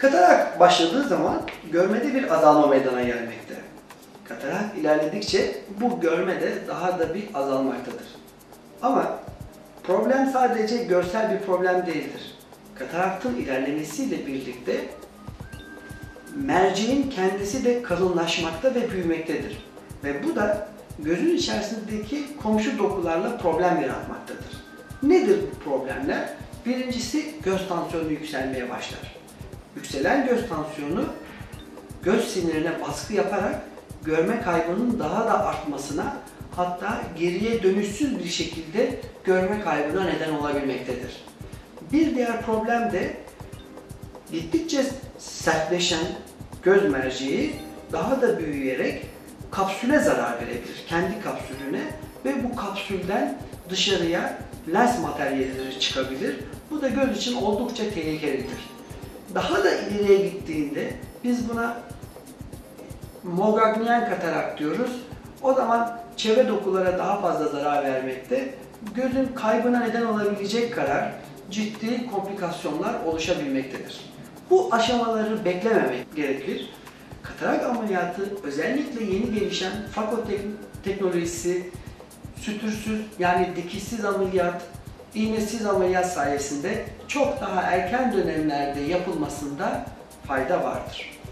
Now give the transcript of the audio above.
Katarak başladığı zaman görmede bir azalma meydana gelmekte. Katarak ilerledikçe bu görme de daha da bir azalmaktadır. Ama problem sadece görsel bir problem değildir. Kataraktın ilerlemesiyle birlikte merceğin kendisi de kalınlaşmakta ve büyümektedir. Ve bu da gözün içerisindeki komşu dokularla problem yaratmaktadır. Nedir bu problemler? Birincisi göz tansiyonu yükselmeye başlar. Yükselen göz tansiyonu göz sinirine baskı yaparak görme kaybının daha da artmasına hatta geriye dönüşsüz bir şekilde görme kaybına neden olabilmektedir. Bir diğer problem de gittikçe sertleşen göz merceği daha da büyüyerek kapsüle zarar verebilir. Kendi kapsülüne ve bu kapsülden dışarıya lens materyalleri çıkabilir. Bu da göz için oldukça tehlikelidir. Daha da ileriye gittiğinde biz buna Mogagnian katarak diyoruz. O zaman çevre dokulara daha fazla zarar vermekte. Gözün kaybına neden olabilecek kadar ciddi komplikasyonlar oluşabilmektedir. Bu aşamaları beklememek gerekir. Katarak ameliyatı özellikle yeni gelişen fakotek teknolojisi, sütürsüz yani dikişsiz ameliyat, iğnesiz ameliyat sayesinde çok daha erken dönemlerde yapılmasında fayda vardır.